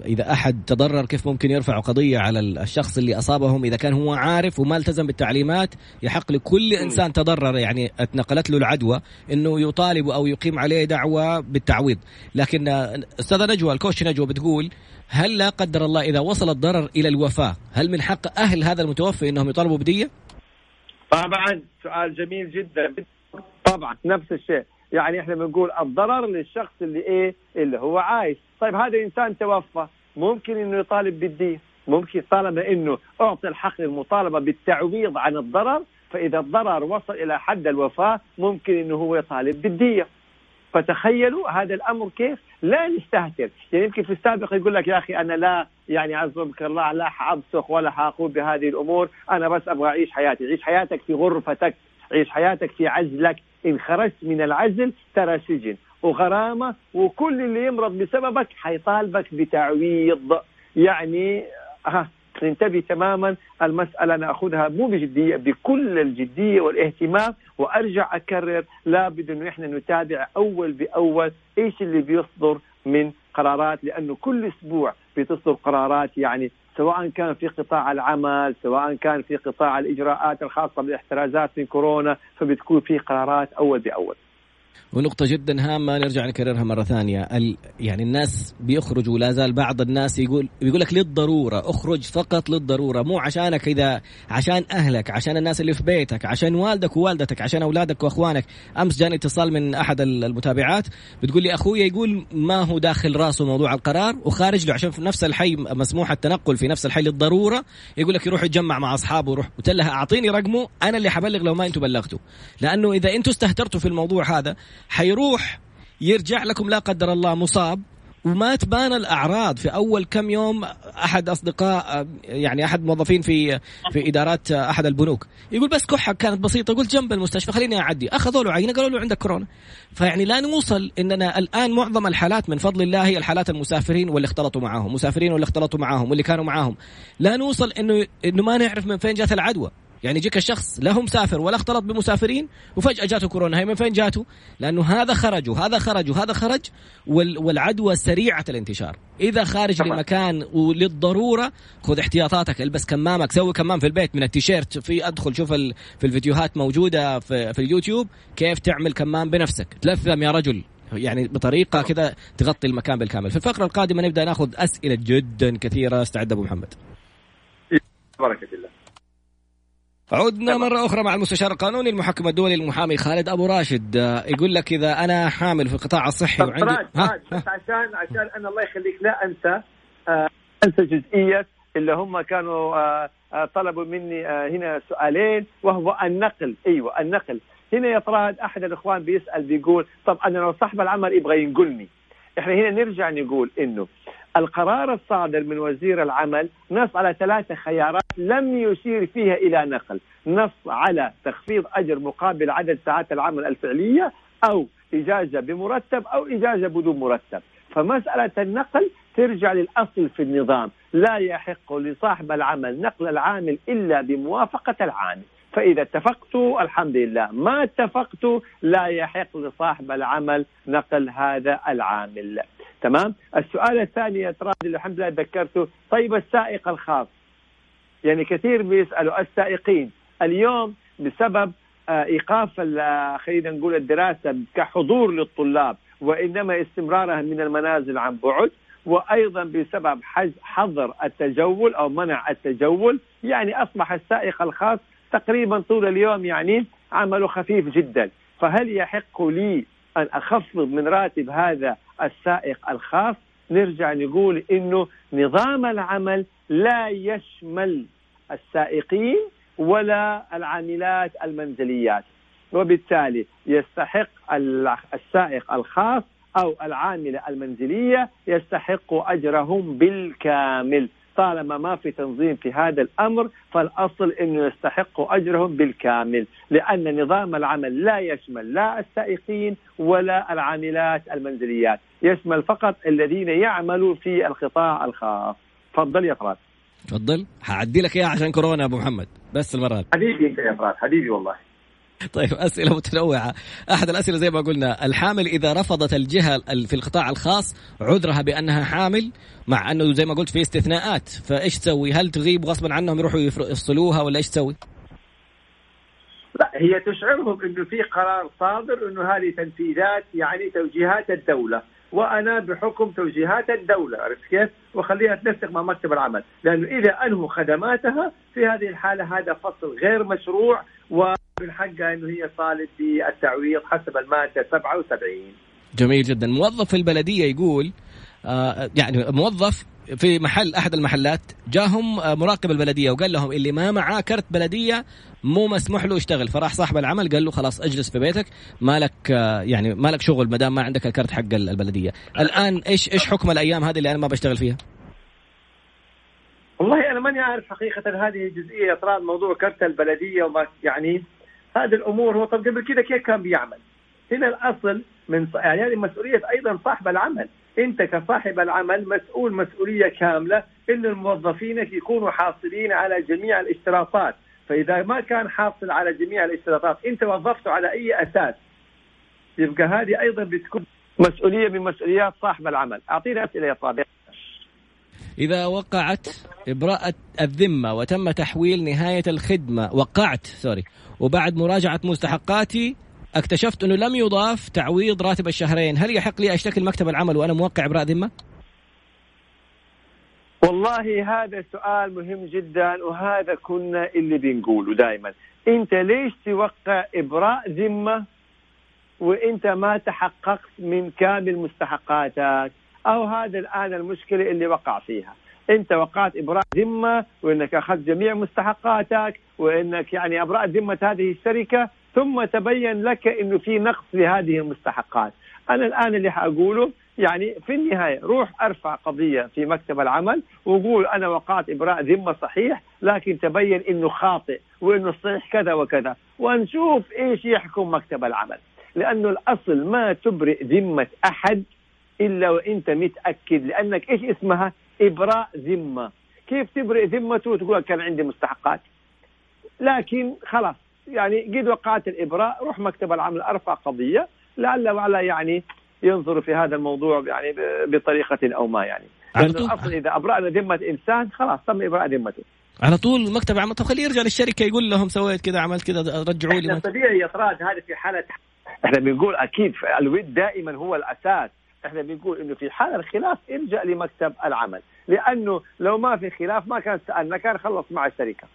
إذا أحد تضرر كيف ممكن يرفعوا قضية على الشخص اللي أصابهم؟ إذا كان هو عارف وما التزم بالتعليمات يحق لكل إنسان تضرر. يعني اتنقلت له العدوى إنه يطالب أو يقيم عليه دعوه بالتعويض. لكن آه، أستاذة نجوى الكوتش نجوى بتقول هل لا قدر الله إذا وصل الضرر إلى الوفاة هل من حق أهل هذا المتوفي إنهم يطالبوا بدية؟ طبعا سؤال جميل جدا. طبعا نفس الشيء. يعني إحنا بنقول الضرر للشخص اللي إيه اللي هو عايش. طيب هذا إنسان توفى ممكن إنه يطالب بالدين ممكن طالما إنه أعطي الحق للمطالبة بالتعويض عن الضرر فإذا الضرر وصل إلى حد الوفاة ممكن إنه هو يطالب بالدية. فتخيلوا هذا الأمر كيف؟ لا نستهتر يعني يمكن في السابق يقول لك يا أخي أنا لا يعني عزمك الله لا حابسخ ولا حأقول بهذه الأمور أنا بس أبغى أعيش حياتي. عيش حياتك في غرفتك عيش حياتك في عزلك. إن خرجت من العزل ترى سجن. وغرامة وكل اللي يمرض بسببك حيطالبك بتعويض. يعني ها ننتبه تماما المسألة نأخذها مو بجدية بكل الجدية والاهتمام. وأرجع أكرر لابد أنه إحنا نتابع أول بأول إيش اللي بيصدر من قرارات لأنه كل أسبوع بتصدر قرارات يعني سواء كان في قطاع العمل سواء كان في قطاع الإجراءات الخاصة بالاحترازات من كورونا فبتكون في قرارات أول بأول. ونقطة جدا هامة نرجع نكررها مرة ثانية. ال... يعني الناس بيخرجوا ولا زال بعض الناس يقول بيقول لك للضرورة اخرج فقط للضرورة مو عشانك إذا عشان أهلك عشان الناس اللي في بيتك عشان والدك ووالدتك عشان أولادك وأخوانك. أمس جاني اتصال من أحد المتابعات بتقول لي أخويا يقول ما هو داخل راسه موضوع القرار وخارج له عشان في نفس الحي مسموح التنقل في نفس الحي للضرورة يقول لك يروح يتجمع مع أصحابه ويروح. قلت لها أعطيني رقمه أنا اللي حبلغ لو ما أنتم بلغتوا. لأنه إذا أنتم استهترتوا في الموضوع هذا حيروح يرجع لكم لا قدر الله مصاب. وما تبان الأعراض في أول كم يوم أحد أصدقاء يعني أحد موظفين في في إدارات أحد البنوك. يقول بس كحة كانت بسيطة قلت جنب المستشفى خليني أعدي. أخذوا له عينة قالوا له عندك كورونا. فيعني لا نوصل إننا الآن معظم الحالات من فضل الله هي الحالات المسافرين واللي اختلطوا معاهم مسافرين واللي اختلطوا معاهم واللي كانوا معاهم. لا نوصل إنه إنه ما نعرف من فين جات العدوى. يعني يجيك الشخص لا هو مسافر ولا اختلط بمسافرين وفجأة جاته كورونا. هي من فين جاته؟ لأنه هذا خرج وهذا خرج وهذا خرج والعدوى سريعة الانتشار، إذا خارج طبعا. لمكان وللضرورة خذ احتياطاتك البس كمامك سوي كمام في البيت من التيشيرت. في أدخل شوف في الفيديوهات موجودة في, في اليوتيوب كيف تعمل كمام بنفسك، تلثم يا رجل. يعني بطريقة كذا تغطي المكان بالكامل. في الفقرة القادمة نبدأ ناخذ أسئلة جدا كثيرة. استعد ابو محمد. بركه الله عدنا مرة أخرى مع المستشار القانوني المحكم الدولي المحامي خالد أبو راشد. آه، يقول لك إذا أنا حامل في القطاع الصحي وعندي راج ها؟ بس عشان عشان أنا الله يخليك لا أنسى آه أنسى جزئية اللي هم كانوا آه آه طلبوا مني آه هنا سؤالين وهو النقل. أيوة النقل. هنا يا طراد أحد الإخوان بيسأل بيقول طب أنا لو صاحب العمل يبغى ينقلني. إحنا هنا نرجع نقول إنه القرار الصادر من وزير العمل نص على ثلاثة خيارات لم يشير فيها إلى نقل. نص على تخفيض أجر مقابل عدد ساعات العمل الفعلية أو إجازة بمرتب أو إجازة بدون مرتب. فمسألة النقل ترجع للأصل في النظام. لا يحق لصاحب العمل نقل العامل إلا بموافقة العامل. فإذا اتفقت الحمد لله. ما اتفقت لا يحق لصاحب العمل نقل هذا العامل. تمام؟ السؤال الثاني يا ترى الحمد لله ذكرته. طيب السائق الخاص. يعني كثير بيسألوا السائقين اليوم بسبب آه، إيقاف آه، خلينا نقول الدراسة كحضور للطلاب وإنما استمرارها من المنازل عن بعد وأيضا بسبب حظر التجول أو منع التجول. يعني أصبح السائق الخاص تقريبا طول اليوم يعني عمله خفيف جدا. فهل يحق لي أن أخفض من راتب هذا السائق الخاص نرجع نقول إنه نظام العمل لا يشمل السائقين ولا العاملات المنزليات. وبالتالي يستحق السائق الخاص أو العامله المنزلية يستحق أجرهم بالكامل. طالما ما في تنظيم في هذا الأمر فالأصل إنه يستحق أجرهم بالكامل لأن نظام العمل لا يشمل لا السائقين ولا العاملات المنزليات يشمل فقط الذين يعملوا في القطاع الخاص. تفضل يا فراس. تفضل. حعدي لك إياها عشان كورونا أبو محمد. بس المرات حبيبي أنت يا فراس حبيبي والله. <laughs> طيب أسئلة متنوعة. أحد الأسئلة زي ما قلنا الحامل إذا رفضت الجهة في القطاع الخاص عذرها بأنها حامل مع أنه زي ما قلت في استثناءات. فإيش تسوي؟ هل تغيب غصبا عنهم يروحوا يفصلوها ولا إيش تسوي؟ لا هي تشعرهم إنه في قرار صادر إنه هذه تنفيذات يعني توجيهات الدولة. وأنا بحكم توجيهات الدولة عرفت كيف؟ وخليها تنسق مع مكتب العمل، لأنه إذا أنهوا خدماتها في هذه الحالة هذا فصل غير مشروع ومن حقها إنه هي طالب بالتعويض حسب المادة 77. جميل جدا، موظف البلدية يقول يعني موظف في محل أحد المحلات جاهم آه، مراقب البلدية وقال لهم اللي ما معاه كرت بلدية مو مسموح له يشتغل. فراح صاحب العمل قال له خلاص اجلس في بيتك مالك آه، يعني مالك شغل ما دام ما عندك الكرت حق البلدية. الآن إيش إيش حكم الأيام هذه اللي أنا ما بشتغل فيها؟ والله أنا ماني عارف حقيقة هذه الجزئيه اطراء موضوع كرت البلدية وما يعني هذه الأمور هو طب قبل كذا كيف كان بيعمل؟ هنا الأصل من يعني هذه مسؤولية أيضا صاحب العمل. انت كصاحب العمل مسؤول مسؤولية كاملة ان الموظفينك يكونوا حاصلين على جميع الاشتراطات. فإذا ما كان حاصل على جميع الاشتراطات انت وظفته على أي أساس؟ يبقى هذه أيضا بتكون مسؤولية من مسؤوليات صاحب العمل. اعطينا أسئلة يا طارق إذا وقعت إبراءة الذمة وتم تحويل نهاية الخدمة وقعت سوري وبعد مراجعة مستحقاتي اكتشفت انه لم يضاف تعويض راتب الشهرين. هل يحق لي اشتكي لمكتب العمل وأنا موقع ابراء ذمة؟ والله هذا سؤال مهم جدا وهذا كنا اللي بنقوله دائما انت ليش توقع إبراء ذمة؟ وانت ما تحققت من كامل مستحقاتك؟ أو هذا الآن المشكلة اللي وقع فيها. انت وقعت إبراء ذمة وإنك أخذت جميع مستحقاتك وإنك يعني أبرأت ذمة هذه الشركة ثم تبين لك إنه في نقص لهذه المستحقات. أنا الآن اللي حأقوله يعني في النهاية روح أرفع قضية في مكتب العمل وقول أنا وقعت إبراء ذمة صحيح لكن تبين إنه خاطئ وإنه صحيح كذا وكذا. ونشوف إيش يحكم مكتب العمل. لأنه الأصل ما تبرئ ذمة أحد إلا وإنت متأكد لأنك إيش اسمها؟ إبراء ذمة. كيف تبرئ ذمته؟ وتقول كان عندي مستحقات. لكن خلاص يعني قد وقعت الإبراء روح مكتب العمل أرفع قضية لعل وعلا يعني ينظر في هذا الموضوع يعني بطريقة أو ما يعني. على طول. الأصل إذا أبرأنا ذمة إنسان خلاص تم إبراء ذمته. على طول مكتب عمل. طب خليه يرجع للشركة يقول لهم سويت كذا عملت كذا رجعوا لي طبيعي يا طراد هذه في حالة إحنا بنقول أكيد الود دائما هو الأساس. إحنا بنقول إنه في حال الخلاف ارجع لمكتب العمل. لأنه لو ما في خلاف ما كان سألنا كان خلص مع الشركة.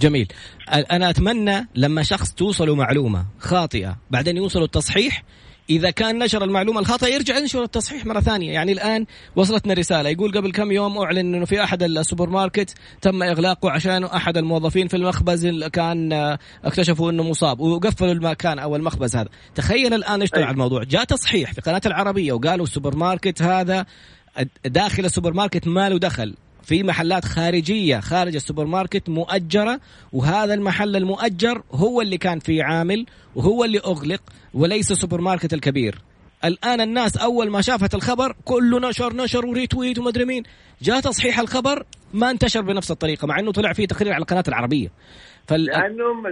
جميل. أنا أتمنى لما شخص توصله معلومة خاطئة بعدين يوصلوا التصحيح إذا كان نشر المعلومة الخاطئة يرجع ينشر التصحيح مرة ثانية. يعني الآن وصلتنا رسالة يقول قبل كم يوم أعلن إنه في أحد السوبر ماركت تم إغلاقه عشان أحد الموظفين في المخبز كان اكتشفوا إنه مصاب وقفلوا المكان أو المخبز هذا. تخيل الآن إيش طلع الموضوع. جاء تصحيح في قناة العربية وقالوا السوبر ماركت هذا داخل السوبر ماركت ما له دخل. في محلات خارجية خارج السوبر ماركت مؤجرة وهذا المحل المؤجر هو اللي كان فيه عامل وهو اللي أغلق وليس السوبر ماركت الكبير. الآن الناس أول ما شافت الخبر كله نشر نشر و retweet ومدري مين. جاء تصحيح الخبر ما انتشر بنفس الطريقة مع أنه طلع فيه تقرير على القناة العربية. فال... لأنه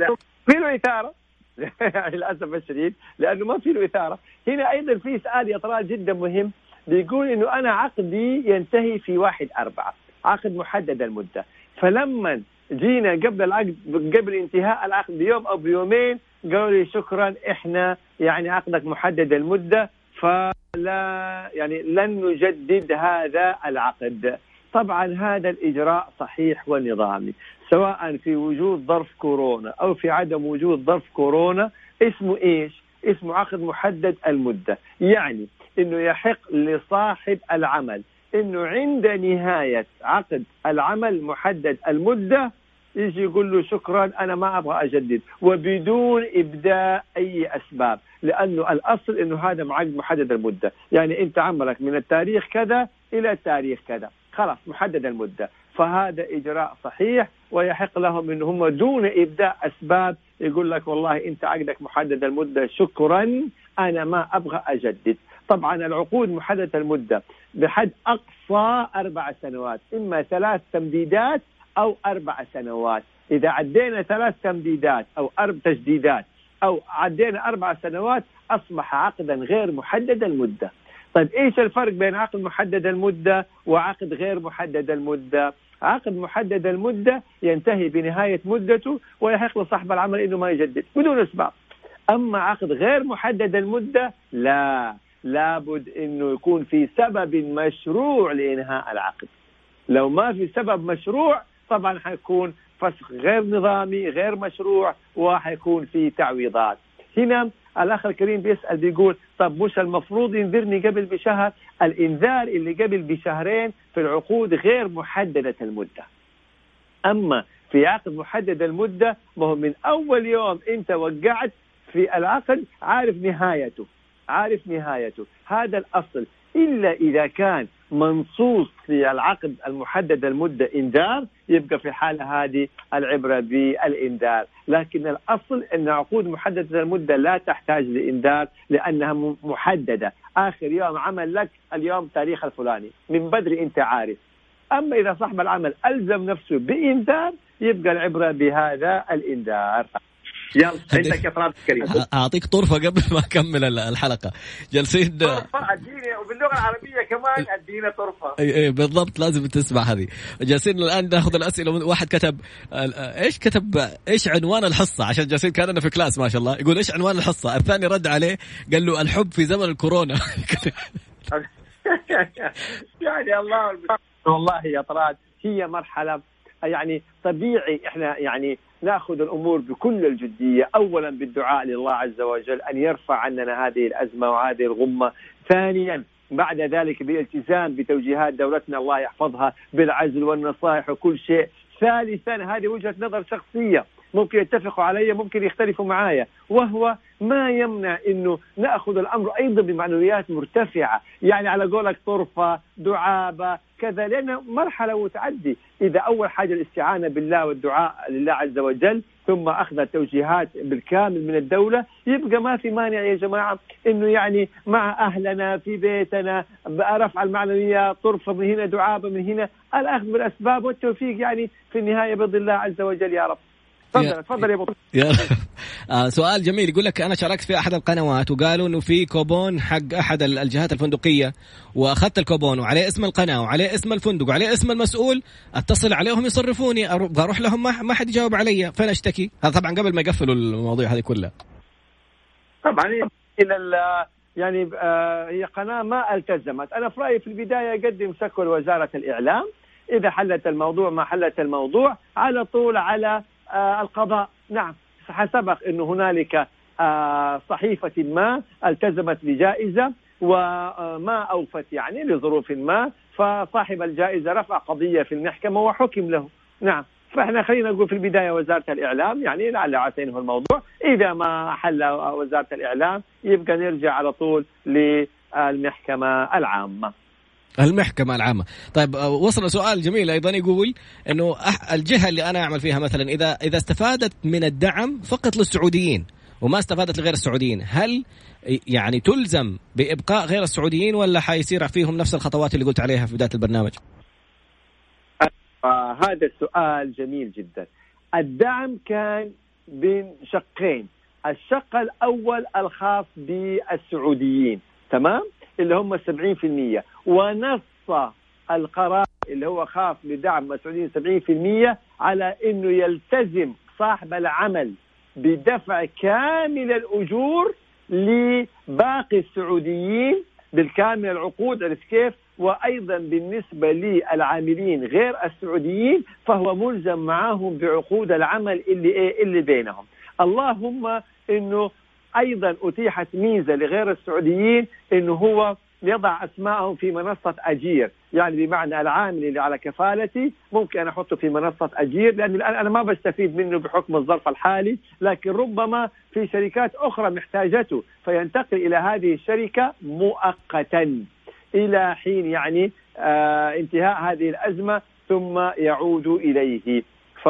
في له إثارة. <laughs> للأسف الشديد. لأنه ما في له إثارة. هنا أيضا في سؤال يا جدا مهم. بيقول إنه أنا عقدي ينتهي في واحد أربعة. عقد محدد المدة. فلما جينا قبل العقد قبل انتهاء العقد بيوم أو بيومين قالوا لي شكرا إحنا يعني عقدك محدد المدة فلا يعني لن نجدد هذا العقد. طبعا هذا الإجراء صحيح ونظامي سواء في وجود ظرف كورونا أو في عدم وجود ظرف كورونا اسمه إيش؟ اسمه عقد محدد المدة. يعني إنه يحق لصاحب العمل إنه عند نهاية عقد العمل محدد المدة يجي يقول له شكرا أنا ما أبغى أجدد. وبدون ابداء أي أسباب لأنه الأصل إنه هذا عقد محدد المدة. يعني أنت عملك من التاريخ كذا إلى التاريخ كذا. خلاص محدد المدة. فهذا إجراء صحيح ويحق لهم ان هم دون ابداء أسباب يقول لك والله أنت عقدك محدد المدة شكرا أنا ما أبغى أجدد. طبعا العقود محددة المدة. بحد أقصى أربع سنوات إما ثلاث تمديدات أو أربع سنوات إذا عدينا ثلاث تمديدات أو أربع تجديدات أو عدينا أربع سنوات أصبح عقدا غير محدد المدة طيب إيش الفرق بين عقد محدد المدة وعقد غير محدد المدة؟ عقد محدد المدة ينتهي بنهاية مدته ويحق لصاحب العمل إنه ما يجدد بدون إسباب. أما عقد غير محدد المدة لا لابد إنه يكون في سبب مشروع لإنهاء العقد. لو ما في سبب مشروع طبعا حيكون فسخ غير نظامي غير مشروع وحيكون في تعويضات. هنا الأخ الكريم بيسأل بيقول طب مش المفروض ينذرني قبل بشهر الإنذار اللي قبل بشهرين في العقود غير محددة المدة أما في عقد محدد المدة ما هو من أول يوم أنت وقعت في العقد عارف نهايته عارف نهايته. هذا الأصل. إلا إذا كان منصوص في العقد المحدد المدة إنذار يبقى في الحالة هذه العبرة بالإنذار. لكن الأصل أن عقود محددة المدة لا تحتاج لإنذار لأنها محددة. آخر يوم عمل لك اليوم تاريخ الفلاني. من بدري أنت عارف. أما إذا صاحب العمل ألزم نفسه بإنذار يبقى العبرة بهذا الإنذار. يلا <laughs> عندك افراد كريم. أعطيك طرفة قبل ما أكمل الحلقة. جالسين طرفة أديني وباللغة العربية كمان أدينا طرفة. اي أي بالضبط لازم تسمع هذه. جالسين الآن ناخذ الأسئلة. واحد كتب إيش كتب إيش عنوان الحصة؟ عشان جالسين كاننا في كلاس ما شاء الله. يقول إيش عنوان الحصة؟ الثاني رد عليه قال له الحب في زمن الكورونا. <laughs> يعني الله والله يا طراد هي مرحلة يعني طبيعي إحنا يعني ناخذ الأمور بكل الجدية، اولا بالدعاء لله عز وجل أن يرفع عننا هذه الأزمة وهذه الغمة، ثانيا بعد ذلك بالالتزام بتوجيهات دولتنا الله يحفظها بالعزل والنصائح وكل شيء، ثالثا هذه وجهة نظر شخصية. ممكن يتفقوا علي ممكن يختلفوا معايا. وهو ما يمنع إنه نأخذ الأمر أيضا بمعنويات مرتفعة. يعني على قولك طرفة دعابة كذا لأن مرحلة وتعدي. إذا أول حاجة الاستعانة بالله والدعاء لله عز وجل ثم أخذ التوجيهات بالكامل من الدولة يبقى ما في مانع يا جماعة إنه يعني مع أهلنا في بيتنا رفع المعنويات طرفة من هنا دعابة من هنا. الأخذ بالأسباب والتوفيق يعني في النهاية بيض الله عز وجل يا رب. تفضل تفضل يا أبو <laughs> آه سؤال جميل. يقول لك أنا شاركت في أحد القنوات وقالوا إنه في كوبون حق أحد الجهات الفندقية وأخذت الكوبون وعليه اسم القناة وعليه اسم الفندق وعليه اسم المسؤول أتصل عليهم يصرفوني أروح لهم ما حد يجاوب علي. فين أشتكي؟ هذا طبعا قبل ما يقفلوا المواضيع هذه كلها. طبعا إلى يعني آه هي قناة ما التزمت. أنا في رأيي في البداية قدم شكوى لوزارة الإعلام. إذا حلت الموضوع ما حلت الموضوع على طول على القضاء. نعم. سبق انه هنالك آه صحيفة ما التزمت بجائزة وما أوفت يعني لظروف ما فصاحب الجائزة رفع قضية في المحكمة وحكم له. نعم. فإحنا خلينا نقول في البداية وزارة الإعلام يعني لعل عسى ينهوا الموضوع. إذا ما حل وزارة الإعلام يبقى نرجع على طول للمحكمة العامة. المحكمة العامة. طيب آه، وصل سؤال جميل أيضا يقول أنه الجهة اللي أنا أعمل فيها مثلا إذا إذا استفادت من الدعم فقط للسعوديين وما استفادت لغير السعوديين هل يعني تلزم بإبقاء غير السعوديين ولا حيصير فيهم نفس الخطوات اللي قلت عليها في بداية البرنامج؟ آه هذا السؤال جميل جدا. الدعم كان بين شقين الشق الأول الخاص بالسعوديين تمام؟ اللي هم 70% ونص القرار اللي هو خاص بدعم السعوديين 70% على إنه يلتزم صاحب العمل بدفع كامل الأجور لباقي السعوديين بالكامل العقود عرفت كيف؟ وأيضا بالنسبة للعاملين غير السعوديين فهو ملزم معهم بعقود العمل اللي إيه اللي بينهم. اللهم إنه أيضا أتيحت ميزة لغير السعوديين انه هو يضع اسمائهم في منصة أجير، يعني بمعنى العامل اللي على كفالتي ممكن أنا أحطه في منصة أجير لأن الآن أنا ما بستفيد منه بحكم الظرف الحالي، لكن ربما في شركات أخرى محتاجته فينتقل إلى هذه الشركة مؤقتا إلى حين يعني آه انتهاء هذه الأزمة ثم يعود إليه. ف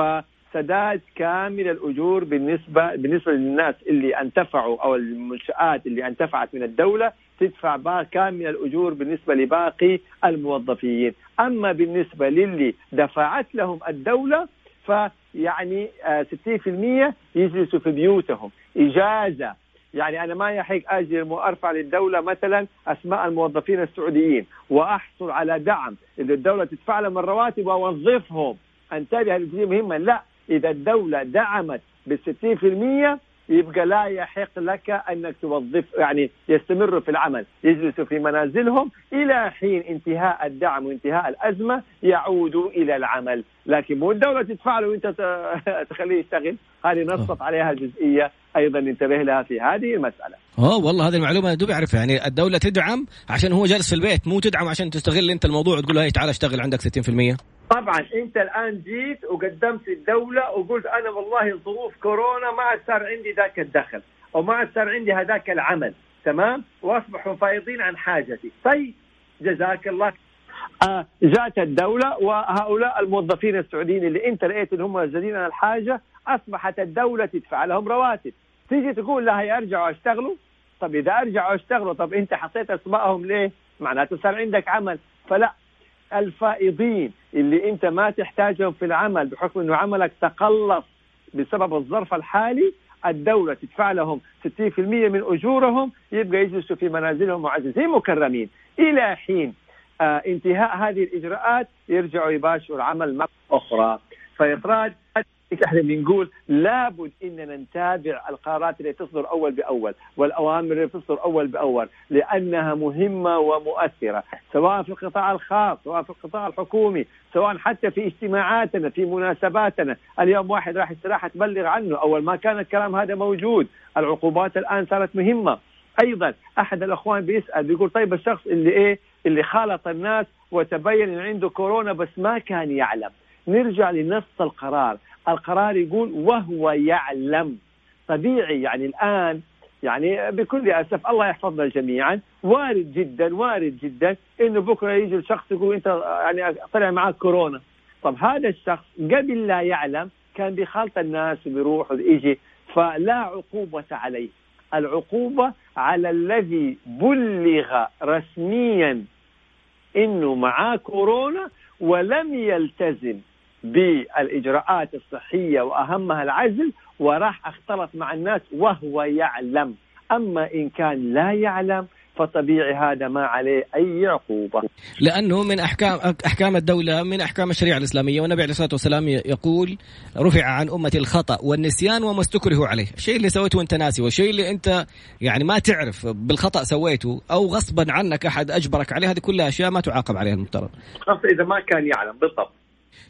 سداد كامل الأجور بالنسبة بالنسبة للناس اللي انتفعوا أو المنشآت اللي انتفعت من الدولة تدفع كامل الأجور بالنسبة لباقي الموظفين، أما بالنسبة للي دفعت لهم الدولة فيعني 60% يجلسوا في بيوتهم. إجازة. يعني أنا ما يحق أجي أرفع للدولة مثلا أسماء الموظفين السعوديين. وأحصل على دعم. إذا الدولة تدفع لهم الرواتب وأوظفهم. أنتبه هذه مهمة لا. إذا الدولة دعمت بالستين في المية يبقى لا يحق لك أنك توظف يعني يستمروا في العمل يجلسوا في منازلهم إلى حين انتهاء الدعم وانتهاء الأزمة يعودوا إلى العمل، لكن مو الدولة تدفع له وأنت <laughs> تخليه يشتغل، هذه نصت عليها جزئيه أيضا انتبه لها في هذه المسألة. أوه والله هذه المعلومة أنا دوبي أعرفها. يعني الدولة تدعم عشان هو جالس في البيت مو تدعم عشان تستغل أنت الموضوع وتقول له تعال اشتغل عندك 60%. طبعا أنت الآن جيت وقدمت الدولة وقلت أنا والله ظروف كورونا ما عاد صار عندي ذاك الدخل أو ما عاد صار عندي هذاك العمل. تمام؟ وأصبحوا فايضين عن حاجتي. طيب جزاك الله. آه جاءت الدولة وهؤلاء الموظفين السعوديين اللي انت لقيت انهم زادين عن الحاجة أصبحت الدولة تدفع لهم رواتب. تيجي تقول لها يرجعوا يشتغلوا طب إذا أرجعوا يشتغلوا طب أنت حطيت اسمائهم ليه؟ معناته صار عندك عمل. فلا الفائضين اللي أنت ما تحتاجهم في العمل بحكم إنه عملك تقلص بسبب الظرف الحالي الدولة تدفع لهم 60% من أجورهم يبقى يجلسوا في منازلهم معززين مكرمين. إلى حين آه انتهاء هذه الإجراءات يرجعوا يباشروا العمل مرة أخرى. فإخراج إحنا بنقول لابد إننا نتابع القرارات اللي تصدر أول بأول والأوامر اللي تصدر أول بأول لأنها مهمة ومؤثرة سواء في القطاع الخاص سواء في القطاع الحكومي سواء حتى في اجتماعاتنا في مناسباتنا. اليوم واحد راح استراحه تبلغ عنه. أول ما كان الكلام هذا موجود العقوبات الآن صارت مهمة. أيضا أحد الأخوان بيسأل بيقول طيب الشخص اللي إيه؟ اللي خالط الناس وتبين إن عنده كورونا بس ما كان يعلم. نرجع لنص القرار. القرار يقول وهو يعلم. طبيعي يعني الآن يعني بكل أسف الله يحفظنا جميعا. وارد جدا وارد جدا إنه بكرة يجي الشخص يقول أنت يعني طلع معك كورونا. طب هذا الشخص قبل لا يعلم كان بيخالط الناس وبيروح ويجي فلا عقوبة عليه. العقوبة على الذي بلغ رسميا إنه معاه كورونا ولم يلتزم. بالإجراءات الصحية وأهمها العزل وراح أختلط مع الناس وهو يعلم أما إن كان لا يعلم فطبيعي هذا ما عليه أي عقوبة. لأنه من احكام أحكام الدولة من أحكام الشريعة الإسلامية والنبي عليه الصلاة والسلام يقول رفع عن أمتي الخطأ والنسيان وما استكرهوا عليه، الشيء اللي سويته وأنت ناسي والشيء اللي أنت يعني ما تعرف بالخطأ سويته أو غصبا عنك أحد أجبرك عليه هذه كلها أشياء ما تعاقب عليها المفترض. إذا ما كان يعلم بالضبط.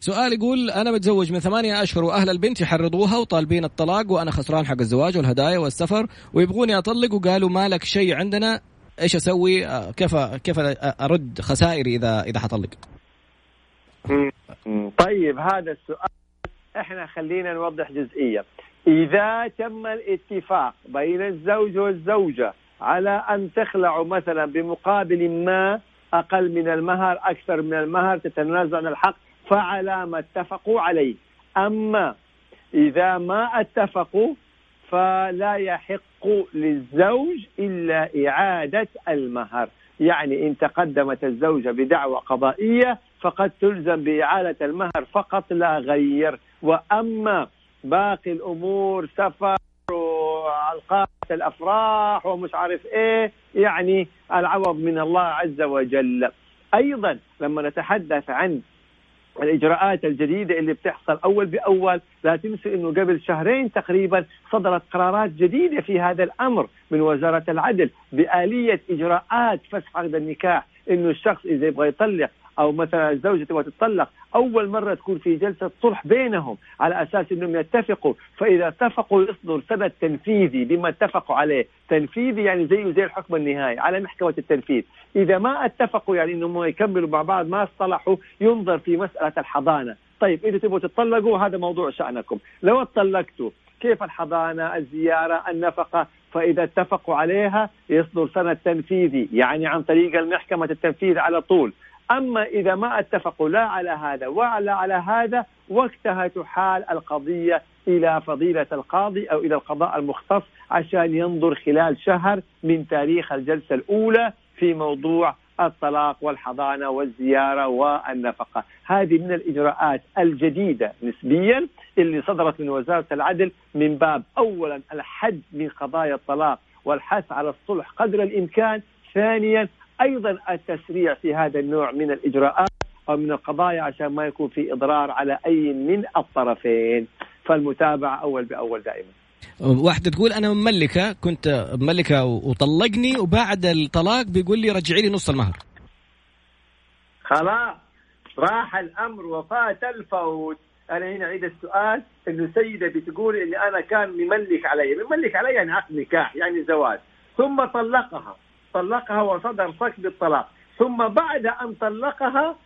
سؤال يقول أنا متزوج من ثمانية أشهر وأهل البنت يحرضوها وطالبين الطلاق وأنا خسران حق الزواج والهدايا والسفر ويبغوني أطلق وقالوا ما لك شيء عندنا إيش أسوي؟ آه، كيف كيف أرد خسائري إذا إذا حطلق؟ طيب هذا السؤال إحنا خلينا نوضح جزئية. إذا تم الاتفاق بين الزوج والزوجة على أن تخلعوا مثلا بمقابل ما أقل من المهر أكثر من المهر تتنازل عن الحق فعلى ما اتفقوا عليه. أما إذا ما اتفقوا فلا يحق للزوج إلا إعادة المهر. يعني إن تقدمت الزوجة بدعوى قضائية فقد تلزم بإعادة المهر فقط لا غير. وأما باقي الأمور سفر وعلقات الأفراح ومش عارف إيه يعني العوض من الله عز وجل. أيضا لما نتحدث عن الإجراءات الجديدة اللي بتحصل أول بأول لا تنسوا إنه قبل شهرين تقريبا صدرت قرارات جديدة في هذا الأمر من وزارة العدل بآلية إجراءات فسخ عقد النكاح إنه الشخص إذا يبغى يطلق أو مثلا الزوجه تبغى تطلق أول مرة تكون في جلسة صلح بينهم على أساس إنهم يتفقوا. فإذا اتفقوا يصدر سند تنفيذي بما اتفقوا عليه. تنفيذي يعني زيه زي الحكم النهائي على محكمة التنفيذ. إذا ما اتفقوا يعني إنهم يكملوا مع بعض ما اصطلحوا ينظر في مسألة الحضانة. طيب إذا تبغوا تطلقوا هذا موضوع شأنكم. لو اتطلقتوا كيف الحضانة الزيارة النفقة؟ فإذا اتفقوا عليها يصدر سند تنفيذي يعني عن طريق المحكمة التنفيذ على طول. أما إذا ما اتفقوا لا على هذا ولا على هذا وقتها تحال القضية إلى فضيلة القاضي أو إلى القضاء المختص عشان ينظر خلال شهر من تاريخ الجلسة الأولى في موضوع الطلاق والحضانة والزيارة والنفقة. هذه من الإجراءات الجديدة نسبيا اللي صدرت من وزارة العدل من باب أولا الحد من قضايا الطلاق والحث على الصلح قدر الإمكان ثانيا أيضا التسريع في هذا النوع من الإجراءات أو من القضايا عشان ما يكون في إضرار على أي من الطرفين. فالمتابعة أول بأول دائما. واحدة تقول أنا مملكة كنت مملكة وطلقني وبعد الطلاق بيقول لي رجعي لي نص المهر. خلاص. راح الأمر وفات الفوت. أنا هنا أعيد السؤال إنه سيدة بتقول إني أنا كان مملك علي. مملك علي يعني عقد نكاح يعني زواج. ثم طلقها. طلقها وصدر صك بالطلاق ثم بعد أن طلقها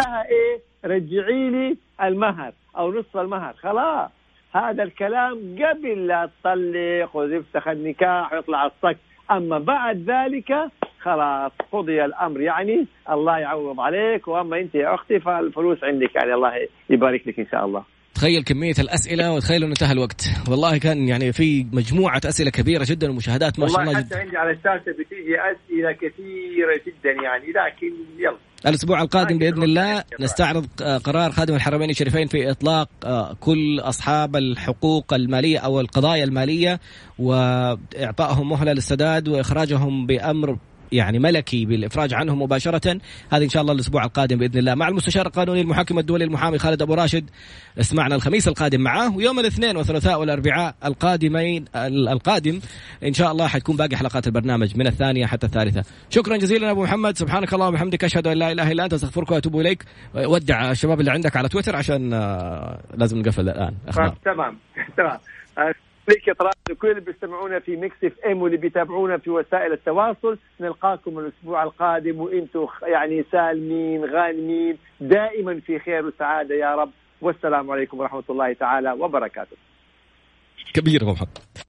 لها إيه؟ رجعي لي المهر أو نصف المهر. خلاص. هذا الكلام قبل لا تطلق ويفتح النكاح ويطلع الصك. أما بعد ذلك خلاص قضي الأمر. يعني الله يعوض عليك. وأما أنت يا أختي فالفلوس عندك. يعني الله يبارك لك إن شاء الله. تخيل كمية الأسئلة وتخيل أنه انتهى الوقت. والله كان يعني في مجموعة أسئلة كبيرة جدا ومشاهدات ما شاء الله والله حتى عندي على الشاشة بتيجي أسئلة كثيرة جدا يعني لكن يلا. الأسبوع القادم بإذن الله نستعرض قرار خادم الحرمين الشريفين في إطلاق آه، كل أصحاب الحقوق المالية أو القضايا المالية وإعطائهم مهلة للسداد وإخراجهم بأمر يعني ملكي بالإفراج عنهم مباشرة. هذه إن شاء الله الأسبوع القادم بإذن الله. مع المستشار القانوني المحاكم الدولي المحامي خالد أبو راشد اسمعنا الخميس القادم معاه. ويوم الاثنين والثلاثاء والأربعاء القادمين القادم إن شاء الله حتكون باقي حلقات البرنامج من الثانية حتى الثالثة. شكرا جزيلا أبو محمد. سبحانك اللهم وبحمدك أشهد أن لا إله إلا أنت أستغفرك وأتوب إليك. ودع الشباب اللي عندك على تويتر عشان آه، لازم نقفل الآن. أخبار. تمام. <laughs> تمام. لك إطراف لكل اللي بيستمعونا في Mix FM واللي بيتابعونا في وسائل التواصل. نلقاكم الأسبوع القادم وأنتم يعني سالمين غانمين دائما في خير وسعادة يا رب. والسلام عليكم ورحمة الله تعالى وبركاته. كبير محمد.